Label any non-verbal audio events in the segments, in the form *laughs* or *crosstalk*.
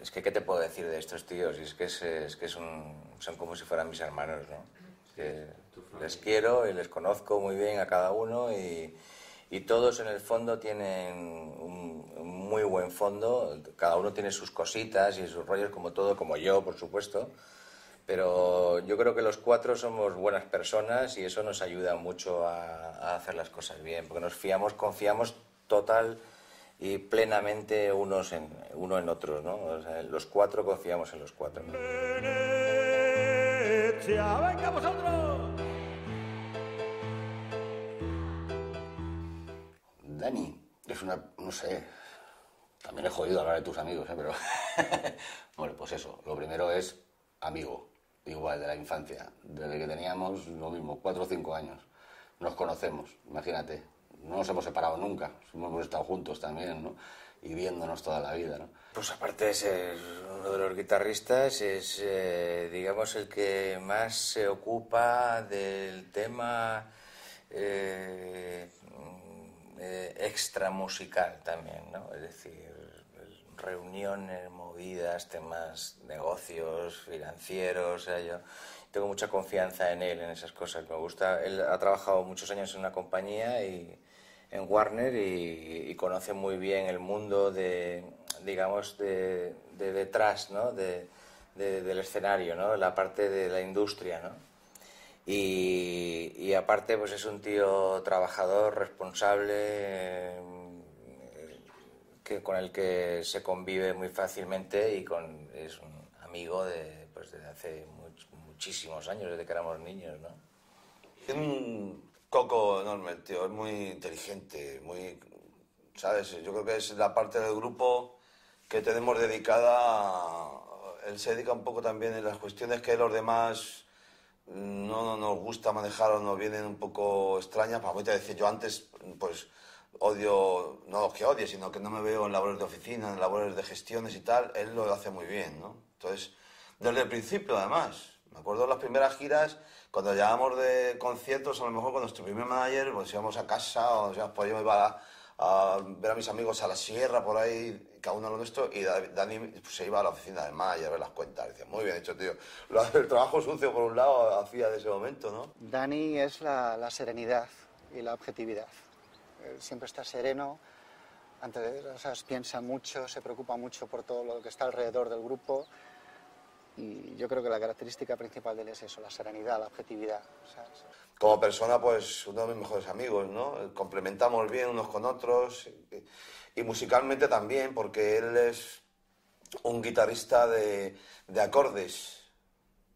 Es que, ¿qué te puedo decir de estos tíos? Y es que, es, que son, son como si fueran mis hermanos, ¿no? Que les quiero y les conozco muy bien a cada uno y, y todos en el fondo tienen un, muy buen fondo, cada uno tiene sus cositas y sus rollos como todo, como yo, por supuesto, pero yo creo que los cuatro somos buenas personas y eso nos ayuda mucho a, a hacer las cosas bien, porque nos fiamos, confiamos total y plenamente unos en, uno en otros, ¿no? O sea, los cuatro confiamos en los cuatro. ¿no? venga vosotros. Dani, es una, no sé, también he jodido hablar de tus amigos, ¿eh? pero *laughs* bueno, pues eso, lo primero es amigo, igual de la infancia, desde que teníamos lo mismo, cuatro o cinco años, nos conocemos, imagínate, no nos hemos separado nunca, hemos estado juntos también, ¿no? Y viéndonos toda la vida, ¿no? Pues aparte de ser uno de los guitarristas, es, eh, digamos, el que más se ocupa del tema eh, eh, extra musical también, ¿no? Es decir, reuniones, movidas, temas, negocios, financieros, o sea, yo tengo mucha confianza en él, en esas cosas. Me gusta, él ha trabajado muchos años en una compañía y en Warner y, conoce muy bien el mundo de, digamos, de, detrás, ¿no? De, del escenario, ¿no? La parte de la industria, ¿no? Y, aparte, pues es un tío trabajador, responsable, eh, que, con el que se convive muy fácilmente y con, es un amigo de, pues, desde hace muchísimos años, desde que éramos niños, ¿no? coco enorme, tío. Es muy inteligente, muy. ¿Sabes? Yo creo que es la parte del grupo que tenemos dedicada. Él se dedica un poco también en las cuestiones que los demás no, nos gusta manejar o nos vienen un poco extrañas. Para mí te decía, yo antes, pues odio, no que odie, sino que no me veo en labores de oficina, en labores de gestiones y tal, él lo hace muy bien, ¿no? Entonces, desde el principio, además, me acuerdo de las primeras giras, cuando llegábamos de conciertos, a lo mejor con nuestro primer manager, pues íbamos a casa, o sea, pues yo me iba a, ver a mis amigos a la sierra, por ahí, cada uno a lo nuestro, y Dani pues, se iba a la oficina del manager a ver las cuentas. Decía, muy bien hecho, tío. *laughs* El trabajo sucio, por un lado, hacía de ese momento, ¿no? Dani es la, la serenidad y la objetividad. siempre está sereno, antes o sea, piensa mucho, se preocupa mucho por todo lo que está alrededor del grupo y yo creo que la característica principal de él es eso, la serenidad, la objetividad. Como persona, pues uno de mis mejores amigos, ¿no? Complementamos bien unos con otros y, musicalmente también, porque él es un guitarrista de, de acordes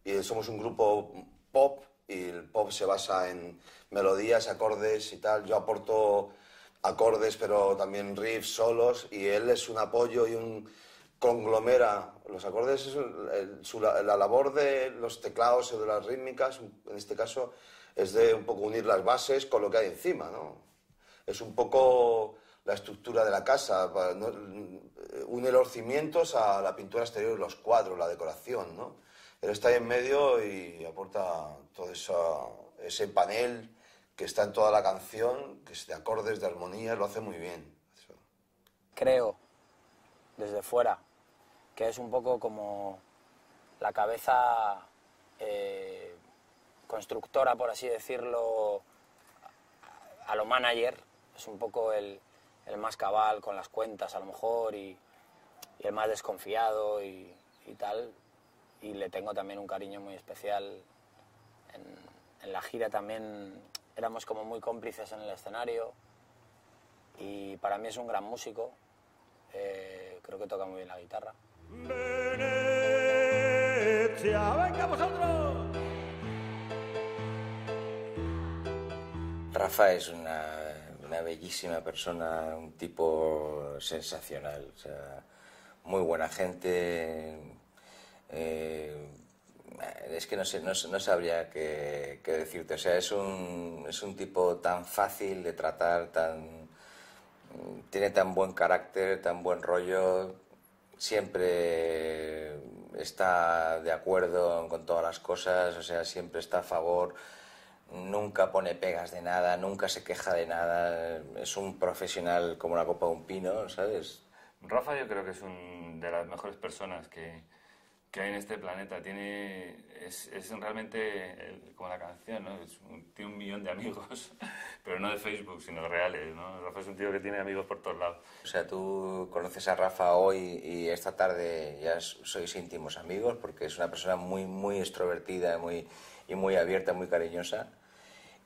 y somos un grupo pop y el pop se basa en melodías, acordes y tal. Yo aporto acordes, pero también riffs solos y él es un apoyo y un conglomera los acordes, es la labor de los teclados o de las rítmicas, en este caso, es de un poco unir las bases con lo que hay encima, ¿no? Es un poco la estructura de la casa, une los cimientos a la pintura exterior, los cuadros, la decoración, ¿no? Él está ahí en medio y aporta todo ese panel que está en toda la canción, que es de acordes, de armonía, lo hace muy bien. Creo, desde fuera, que es un poco como la cabeza eh, constructora, por así decirlo, a lo manager, es un poco el, más cabal con las cuentas a lo mejor y, el más desconfiado y, tal. Y le tengo también un cariño muy especial. En, la gira también éramos como muy cómplices en el escenario y para mí es un gran músico. Eh, creo que toca muy bien la guitarra. Venga vosotros. Rafa es una, bellísima persona, un tipo sensacional, o sea, muy buena gente. Eh, es que no sé, no, sabría qué, decirte. O sea, es un, es un tipo tan fácil de tratar, tan tiene tan buen carácter, tan buen rollo, siempre está de acuerdo con todas las cosas, o sea, siempre está a favor, nunca pone pegas de nada, nunca se queja de nada, es un profesional como la copa de un pino, ¿sabes? Rafa yo creo que es un de las mejores personas que, que hay en este planeta. Tiene, es, es realmente el- como la canción, ¿no? Es un- tiene un millón de amigos, *laughs* pero no de Facebook, sino reales, ¿no? Rafa es un tío que tiene amigos por todos lados. O sea, tú conoces a Rafa hoy y esta tarde ya sois íntimos amigos porque es una persona muy, muy extrovertida muy, y muy abierta, muy cariñosa.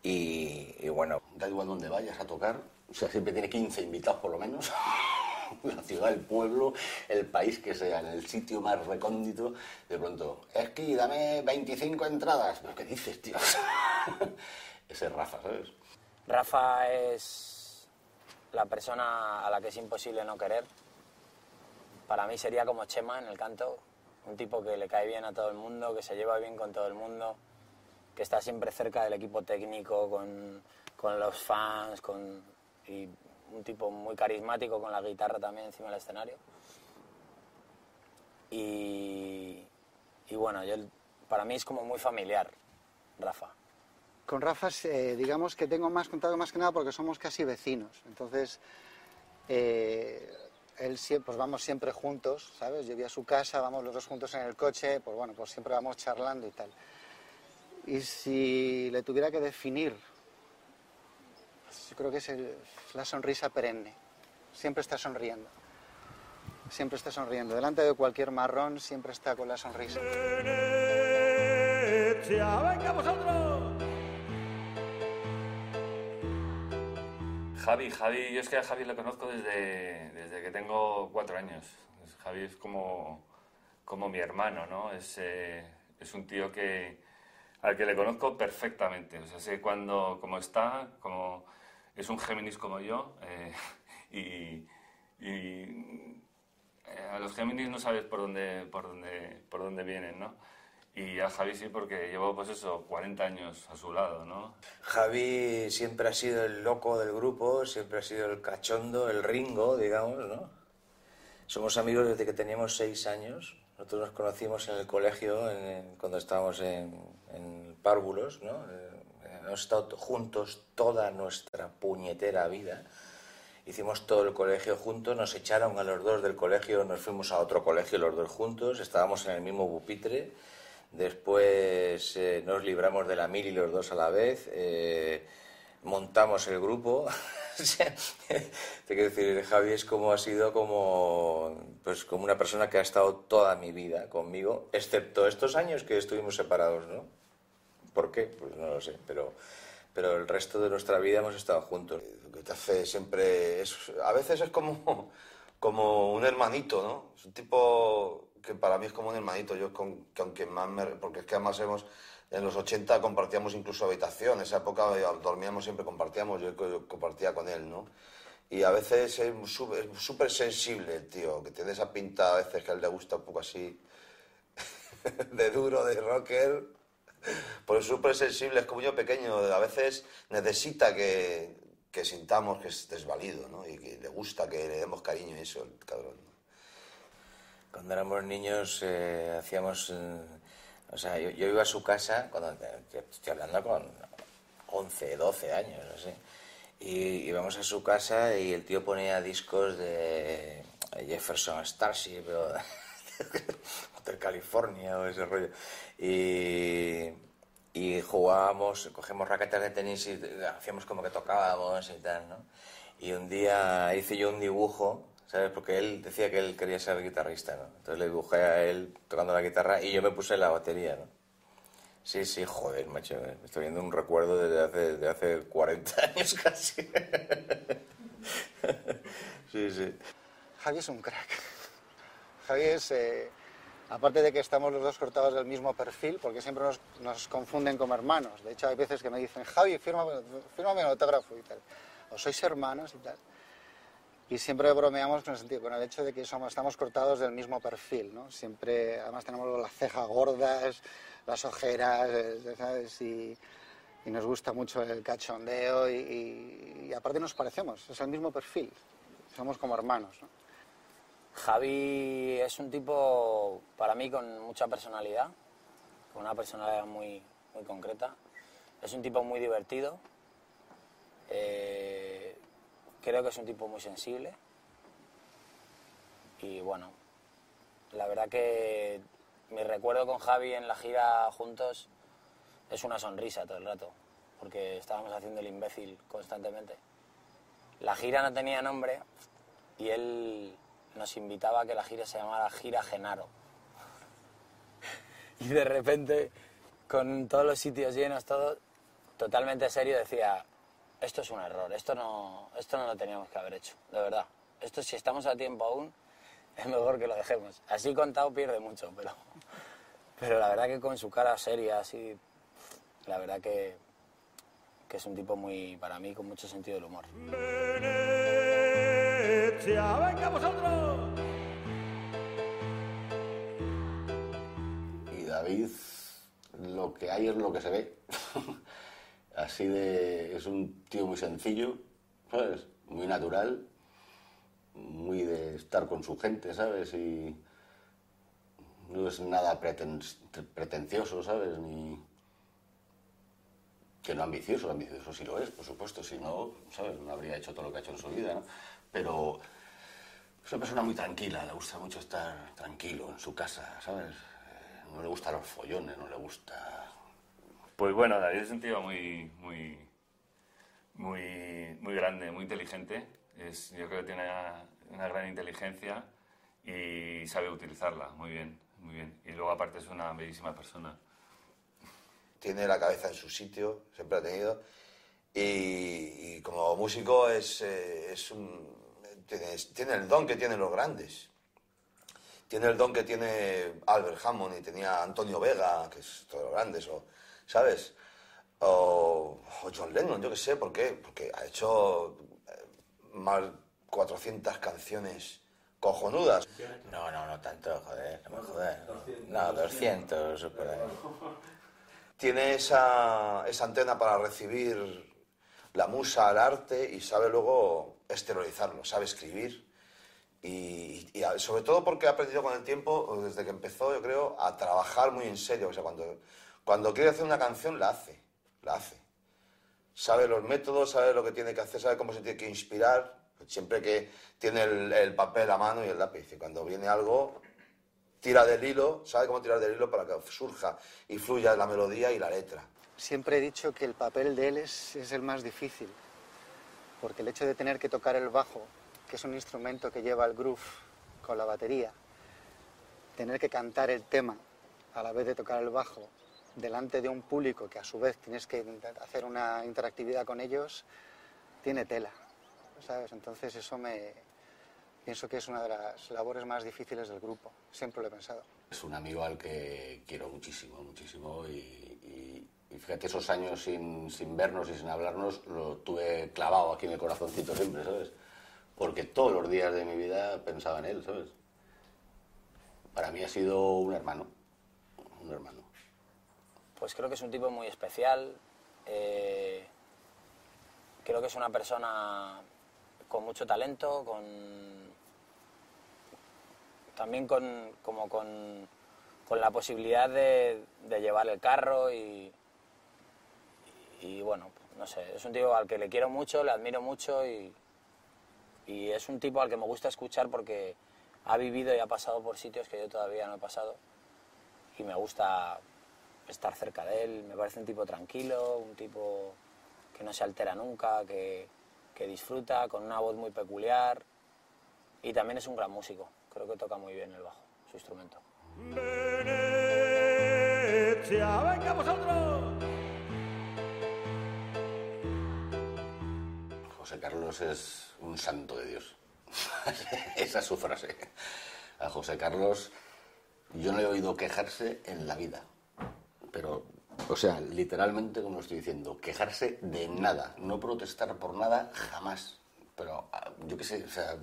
Y, y bueno, Da igual donde vayas a tocar, o sea, siempre tiene 15 invitados por lo menos. *laughs* La ciudad, el pueblo, el país que sea, en el sitio más recóndito, de pronto, es que dame 25 entradas. ¿Pero qué dices, tío? *laughs* Ese es Rafa, ¿sabes? Rafa es la persona a la que es imposible no querer. Para mí sería como Chema en el canto, un tipo que le cae bien a todo el mundo, que se lleva bien con todo el mundo, que está siempre cerca del equipo técnico, con, con los fans, con, un tipo muy carismático con la guitarra también encima del escenario. Y, y bueno, yo, para mí es como muy familiar, Rafa. Con Rafa, eh, digamos que tengo más contacto más que nada porque somos casi vecinos. Entonces, eh, él siempre, pues vamos siempre juntos, ¿sabes? Yo voy a su casa, vamos los dos juntos en el coche, pues bueno, pues siempre vamos charlando y tal. Y si le tuviera que definir, yo creo que es el- la sonrisa perenne. Siempre está sonriendo. Siempre está sonriendo. Delante de cualquier marrón siempre está con la sonrisa. Venecia, venga vosotros. Javi, Javi, yo es que a Javi lo conozco desde, desde que tengo cuatro años. Javi es como, como mi hermano, ¿no? Es, eh, es un tío que, al que le conozco perfectamente. O sea, sé cuándo, cómo está, como, es un Géminis como yo. eh, *laughs* y y, eh, a los Géminis no sabes por dónde, por dónde, por dónde vienen, ¿no? Y a Javi sí, porque llevo, pues eso, 40 años a su lado, ¿no? Javi siempre ha sido el loco del grupo, siempre ha sido el cachondo, el ringo, digamos, ¿no? Somos amigos desde que teníamos seis años. Nosotros nos conocimos en el colegio en- cuando estábamos en, en párvulos, ¿no? Hemos estado juntos toda nuestra puñetera vida. Hicimos todo el colegio juntos, nos echaron a los dos del colegio, nos fuimos a otro colegio los dos juntos, estábamos en el mismo pupitre. Después eh, nos libramos de la mili los dos a la vez, eh, montamos el grupo. *laughs* Te quiero decir, Javi es como ha sido como, pues, como una persona que ha estado toda mi vida conmigo, excepto estos años que estuvimos separados, ¿no? ¿Por qué? Pues no lo sé, pero, pero el resto de nuestra vida hemos estado juntos. Lo que te hace siempre es, a veces es como, *laughs* como un hermanito, ¿no? Es un tipo que para mí es como un hermanito, yo con, con quien más me, porque es que además hemos, en los 80 compartíamos incluso habitación, en esa época eh, dormíamos siempre, compartíamos, yo, yo compartía con él, ¿no? Y a veces es súper sensible el tío, que tiene esa pinta a veces que a él le gusta un poco así, *laughs* de duro, de rocker, pues súper sensible, es como yo pequeño, a veces necesita que, que sintamos que es desvalido, ¿no? Y que le gusta que le demos cariño y eso, el cabrón. ¿no? Cuando éramos niños eh, hacíamos... eh, o sea, yo, yo iba a su casa, cuando que estoy hablando con 11, 12 años, así. Y íbamos a su casa y el tío ponía discos de Jefferson Starship o *laughs* Hotel California o ese rollo. Y, y jugábamos, cogemos raquetas de tenis y hacíamos como que tocábamos y tal, ¿no? Y un día hice yo un dibujo, ¿sabes? Porque él decía que él quería ser guitarrista, ¿no? Entonces le dibujé a él tocando la guitarra y yo me puse la batería, ¿no? Sí, sí, joder, macho, eh, estoy viendo un recuerdo desde hace, de hace 40 *laughs* años casi. *laughs* sí, sí. Javi es un crack. Javi es, eh, aparte de que estamos los dos cortados del mismo perfil, porque siempre nos, nos confunden como hermanos. De hecho, hay veces que me dicen, Javi, fírmame, fírmame el autógrafo y tal. O sois hermanos y tal. Y siempre bromeamos con el, sentido, con el hecho de que somos, estamos cortados del mismo perfil, ¿no? Siempre, además tenemos las cejas gordas, las ojeras, eh, ¿sabes? Y, y nos gusta mucho el cachondeo y, y- y aparte nos parecemos, es el mismo perfil. Somos como hermanos, ¿no? Javi es un tipo, para mí, con mucha personalidad, con una personalidad muy, muy concreta. Es un tipo muy divertido. eh, creo que es un tipo muy sensible. y bueno, la verdad que mi recuerdo con Javi en la gira juntos es una sonrisa todo el rato, porque estábamos haciendo el imbécil constantemente. La gira no tenía nombre y él nos invitaba a que la gira se llamara Gira Genaro. *laughs* y de repente, con todos los sitios llenos, todo totalmente serio, decía, esto es un error, esto no, esto no lo teníamos que haber hecho, de verdad. Esto si estamos a tiempo aún, es mejor que lo dejemos. Así contado pierde mucho, pero, pero la verdad que con su cara seria, así, la verdad que, que es un tipo muy, para mí, con mucho sentido del humor. Venecia, venga vosotros. Y David, lo que hay es lo que se ve. *laughs* Así de. Es un tío muy sencillo, ¿sabes? Muy natural, muy de estar con su gente, ¿sabes? Y no es nada preten- pretencioso, ¿sabes? Ni. Que no ambicioso, ambicioso sí lo es, por supuesto, si no, ¿sabes? No habría hecho todo lo que ha hecho en su vida, ¿no? Pero es una persona muy tranquila, le gusta mucho estar tranquilo en su casa, ¿sabes? Eh, No le gustan los follones, no le gusta... Pues bueno, David es un tío muy, muy, muy, muy grande, muy inteligente. Es, yo creo que tiene una, una gran inteligencia y sabe utilizarla muy bien, muy bien. Y luego aparte es una bellísima persona. Tiene la cabeza en su sitio, siempre ha tenido. Y, y como músico es, eh, es un, tiene, tiene el don que tienen los grandes. Tiene el don que tiene Albert Hammond y tenía Antonio Vega, que es todos los grandes, o, ¿sabes? O, o John Lennon, yo qué sé, ¿por qué? Porque ha hecho eh, más 400 canciones cojonudas. No, no, no tanto, joder, no me jodas. No, 200, por ahí. *laughs* tiene esa, esa antena para recibir la musa, el arte y sabe luego exteriorizarlo, sabe escribir. Y, y sobre todo porque ha aprendido con el tiempo, desde que empezó, yo creo, a trabajar muy en serio. O sea, cuando, cuando quiere hacer una canción, la hace, la hace. Sabe los métodos, sabe lo que tiene que hacer, sabe cómo se tiene que inspirar, siempre que tiene el, el papel a mano y el lápiz. Y cuando viene algo, tira del hilo, sabe cómo tirar del hilo para que surja y fluya la melodía y la letra. Siempre he dicho que el papel de él es, es el más difícil, porque el hecho de tener que tocar el bajo, que es un instrumento que lleva el groove con la batería, tener que cantar el tema a la vez de tocar el bajo delante de un público que a su vez tienes que hacer una interactividad con ellos, tiene tela, ¿sabes? Entonces eso me pienso que es una de las labores más difíciles del grupo, siempre lo he pensado. Es un amigo al que quiero muchísimo, muchísimo. Y, y- y fíjate, esos años sin, sin vernos y sin hablarnos, lo tuve clavado aquí en el corazoncito siempre, ¿sabes? Porque todos los días de mi vida pensaba en él, ¿sabes? Para mí ha sido un hermano, un hermano. Pues creo que es un tipo muy especial. eh, creo que es una persona con mucho talento, con también con como con, con la posibilidad de, llevar el carro y, y bueno, no sé, es un tipo al que le quiero mucho, le admiro mucho y, y es un tipo al que me gusta escuchar porque ha vivido y ha pasado por sitios que yo todavía no he pasado y me gusta estar cerca de él. Me parece un tipo tranquilo, un tipo que no se altera nunca, que, que disfruta, con una voz muy peculiar y también es un gran músico. Creo que toca muy bien el bajo, su instrumento. Venecia, venga vosotros. José Carlos es un santo de Dios. *laughs* Esa es su frase. A José Carlos yo no le he oído quejarse en la vida. Pero, o sea, literalmente como lo estoy diciendo, quejarse de nada, no protestar por nada jamás. Pero ah, yo qué sé, o sea,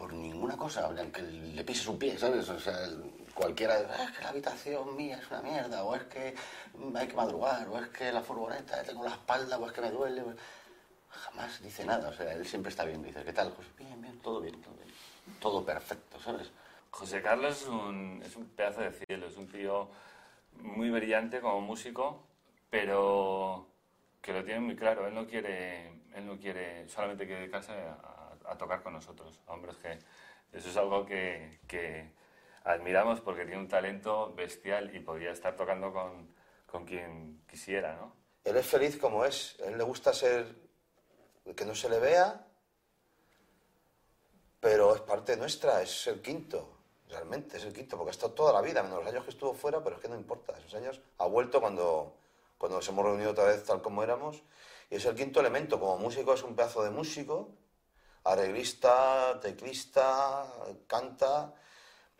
por ninguna cosa, aunque le pise su pie, ¿sabes? O sea, cualquiera, "Ah, es que la habitación mía es una mierda, o es que hay que madrugar, o es que la furgoneta, tengo la espalda, o es que me duele. Jamás dice nada, o sea, él siempre está bien. Dice, ¿qué tal, José? Bien, bien, todo bien, todo bien. Todo perfecto, ¿sabes? José Carlos es un, es un pedazo de cielo, es un tío muy brillante como músico, pero que lo tiene muy claro. Él no quiere, él no quiere solamente que dedicarse a, a tocar con nosotros, hombres que Eso es algo que, que admiramos porque tiene un talento bestial y podría estar tocando con, con quien quisiera, ¿no? Él es feliz como es. Él le gusta ser que no se le vea, pero es parte nuestra, es el quinto, realmente, es el quinto, porque ha estado toda la vida, menos los años que estuvo fuera, pero es que no importa, esos años ha vuelto cuando, cuando nos hemos reunido otra vez tal como éramos, y es el quinto elemento, como músico es un pedazo de músico, arreglista, teclista, canta,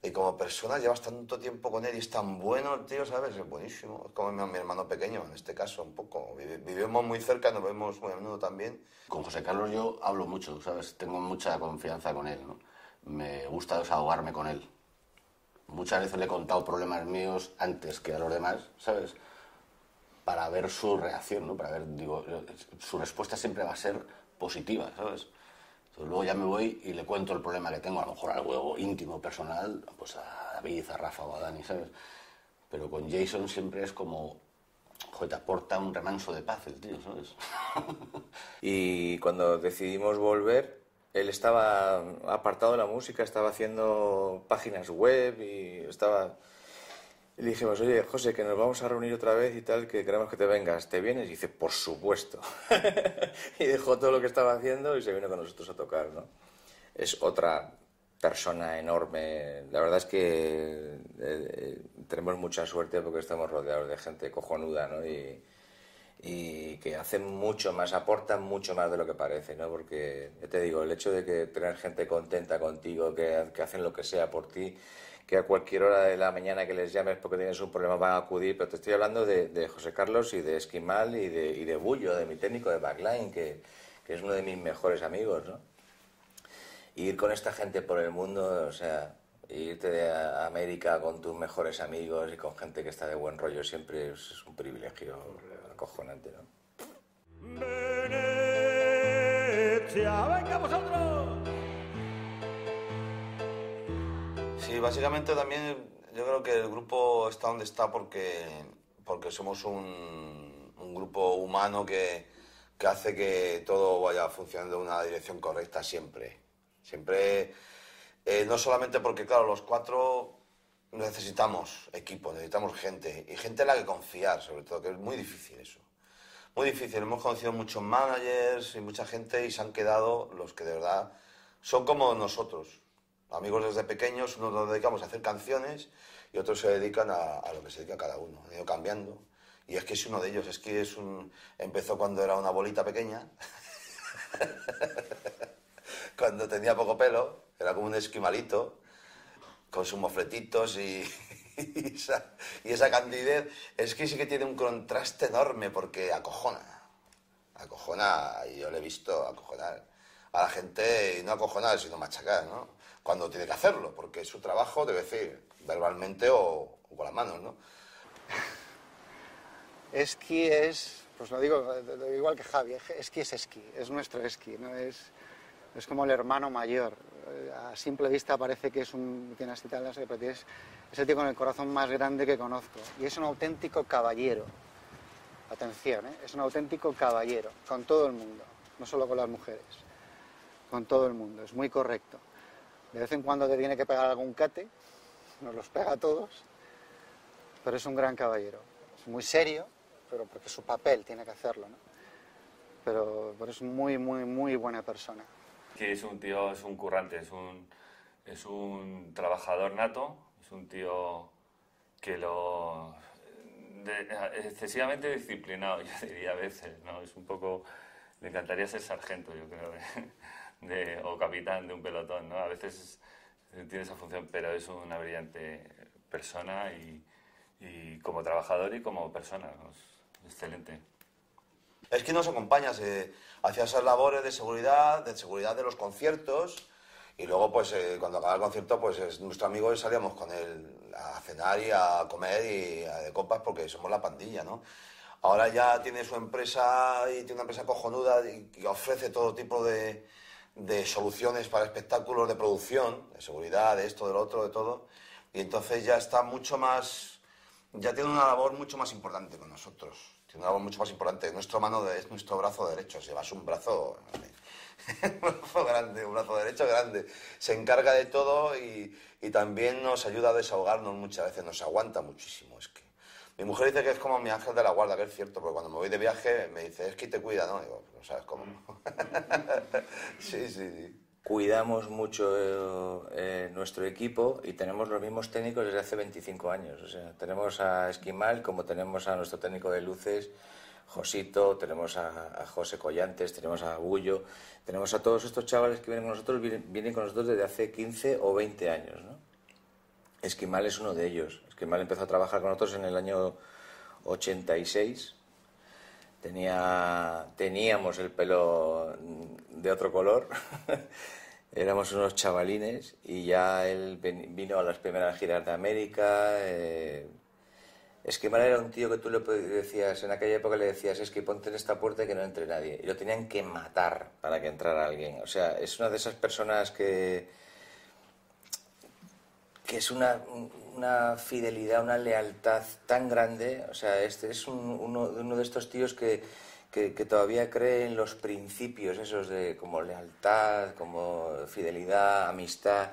y como persona llevas tanto tiempo con él y es tan bueno tío, ¿sabes? Es buenísimo. Es como mi, hermano pequeño, en este caso, un poco. Vivi- Vivimos muy cerca, nos vemos muy a menudo también. Con José Carlos yo hablo mucho, ¿sabes? Tengo mucha confianza con él, ¿no? Me gusta desahogarme con él. Muchas veces le he contado problemas míos antes que a los demás, ¿sabes? Para ver su reacción, ¿no? Para ver, digo, su respuesta siempre va a ser positiva, ¿sabes? Luego ya me voy y le cuento el problema que tengo, a lo mejor algo íntimo, personal, pues a David, a Rafa o a Dani, ¿sabes? Pero con Jason siempre es como, joder, te aporta un remanso de paz el tío, ¿sabes? *laughs* Y cuando decidimos volver, él estaba apartado de la música, estaba haciendo páginas web y estaba... Le dijimos, oye, José, que nos vamos a reunir otra vez y tal, que queremos que te vengas. ¿Te vienes? Y dice, por supuesto. *laughs* y dejó todo lo que estaba haciendo y se vino con nosotros a tocar, ¿no? Es otra persona enorme. La verdad es que eh, eh, tenemos mucha suerte porque estamos rodeados de gente cojonuda, ¿no? Y, y que hacen mucho más, aportan mucho más de lo que parece, ¿no? Porque, ya te digo, el hecho de que tener gente contenta contigo, que, que hacen lo que sea por ti, que a cualquier hora de la mañana que les llames porque tienes un problema van a acudir, pero te estoy hablando de, José Carlos y de Esquimal y de, y de Bullo, de mi técnico de backline, que, es uno de mis mejores amigos, ¿no? Ir con esta gente por el mundo, o sea, irte de a- América con tus mejores amigos y con gente que está de buen rollo siempre es, es un privilegio acojonante, ¿no? Venecia, venga vosotros. Sí, básicamente también yo creo que el grupo está donde está porque, porque somos un, grupo humano que, que hace que todo vaya funcionando en una dirección correcta siempre. Siempre, eh, no solamente porque, claro, los cuatro necesitamos equipo, necesitamos gente y gente en la que confiar, sobre todo, que es muy difícil eso. Muy difícil. Hemos conocido muchos managers y mucha gente y se han quedado los que de verdad son como nosotros. Amigos desde pequeños, unos nos dedicamos a hacer canciones y otros se dedican a, lo que se dedica cada uno. Han ido cambiando. Y es que es uno de ellos, es que es un... Empezó cuando era una bolita pequeña, *laughs* cuando tenía poco pelo, era como un esquimalito, con sus mofletitos y, *laughs* esa, y candidez. Es que sí que tiene un contraste enorme porque acojona. Acojona, y yo le he visto acojonar a la gente, y no acojonar, sino machacar, ¿no? Cuando tiene que hacerlo, porque su trabajo, debe decir, verbalmente o, con las manos, ¿no? Esquí es, pues lo digo digo igual que Javi, esquí es esquí, es nuestro esquí, ¿no? es, es como el hermano mayor. Eh, A simple vista parece que es un, tiene así tal, no sé, pero es, es el tío con el corazón más grande que conozco. Y es un auténtico caballero. Atención, ¿eh? es un auténtico caballero, con todo el mundo, no solo con las mujeres, con todo el mundo, es muy correcto. De vez en cuando te tiene que pegar algún cate, nos los pega a todos, pero es un gran caballero. Es muy serio, pero porque su papel tiene que hacerlo, ¿no? Pero, pero es muy, muy, muy buena persona. que es un tío, es un currante, es un, es un trabajador nato, es un tío que lo... excesivamente disciplinado, *laughs* yo diría a veces, ¿no? Es un poco... Le encantaría ser sargento, yo creo, de, o capitán de un pelotón, ¿no? A veces tiene esa función, pero es una brillante persona y, y como trabajador y como persona, ¿no? Es excelente. Es que nos acompañas eh, hacia esas labores de seguridad, de seguridad de los conciertos. Y luego, pues, eh, cuando acaba el concierto, pues es nuestro amigo y salíamos con él a cenar y a comer y a de copas porque somos la pandilla, ¿no? Ahora ya tiene su empresa y tiene una empresa cojonuda y, y ofrece todo tipo de, de soluciones para espectáculos de producción, de seguridad, de esto, de lo otro, de todo. Y entonces ya está mucho más, ya tiene una labor mucho más importante con nosotros. Tiene una labor mucho más importante. Nuestro mano de- es nuestro brazo derecho. Si llevas un brazo, *laughs* un brazo grande, un brazo derecho grande. Se encarga de todo y, y también nos ayuda a desahogarnos muchas veces, nos aguanta muchísimo. Es que mi mujer dice que es como mi ángel de la guarda, que es cierto, porque cuando me voy de viaje me dice, es que te cuida, ¿no? Digo, no sabes cómo. *laughs* sí, sí, sí. Cuidamos mucho eh, nuestro equipo y tenemos los mismos técnicos desde hace 25 años. O sea, tenemos a Esquimal como tenemos a nuestro técnico de luces, Josito, tenemos a, a José Collantes, tenemos a Bullo, tenemos a todos estos chavales que vienen con nosotros, vienen, vienen con nosotros desde hace 15 o 20 años. ¿no? Esquimal es uno de ellos. Esquimal empezó a trabajar con nosotros en el año 86. Tenía, teníamos el pelo de otro color. *laughs* Éramos unos chavalines y ya él vino a las primeras giras de América. Eh, Esquimal era un tío que tú le decías, en aquella época le decías, es que ponte en esta puerta que no entre nadie. Y lo tenían que matar para que entrara alguien. O sea, es una de esas personas que, que es una, una fidelidad, una lealtad tan grande. O sea, este es un- uno, de estos tíos que, que, que todavía cree en los principios esos de como lealtad, como fidelidad, amistad.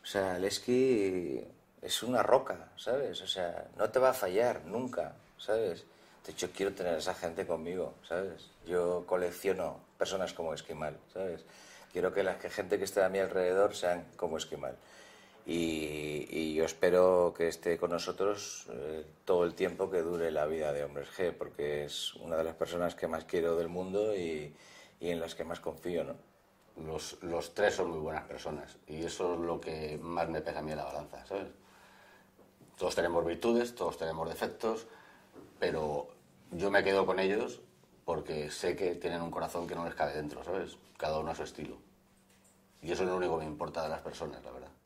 O sea, Leski es una roca, ¿sabes? O sea, no te va a fallar nunca, ¿sabes? De hecho, quiero tener a esa gente conmigo, ¿sabes? Yo colecciono personas como Esquimal, ¿sabes? Quiero que la gente que esté a mi alrededor sean como Esquimal. Y, y yo espero que esté con nosotros eh, todo el tiempo que dure la vida de Hombres G, porque es una de las personas que más quiero del mundo y, y en las que más confío, ¿no? Los, los tres son muy buenas personas y eso es lo que más me pesa a mí en la balanza, ¿sabes? Todos tenemos virtudes, todos tenemos defectos, pero yo me quedo con ellos porque sé que tienen un corazón que no les cabe dentro, ¿sabes? Cada uno a su estilo. Y eso es lo único que me importa de las personas, la verdad.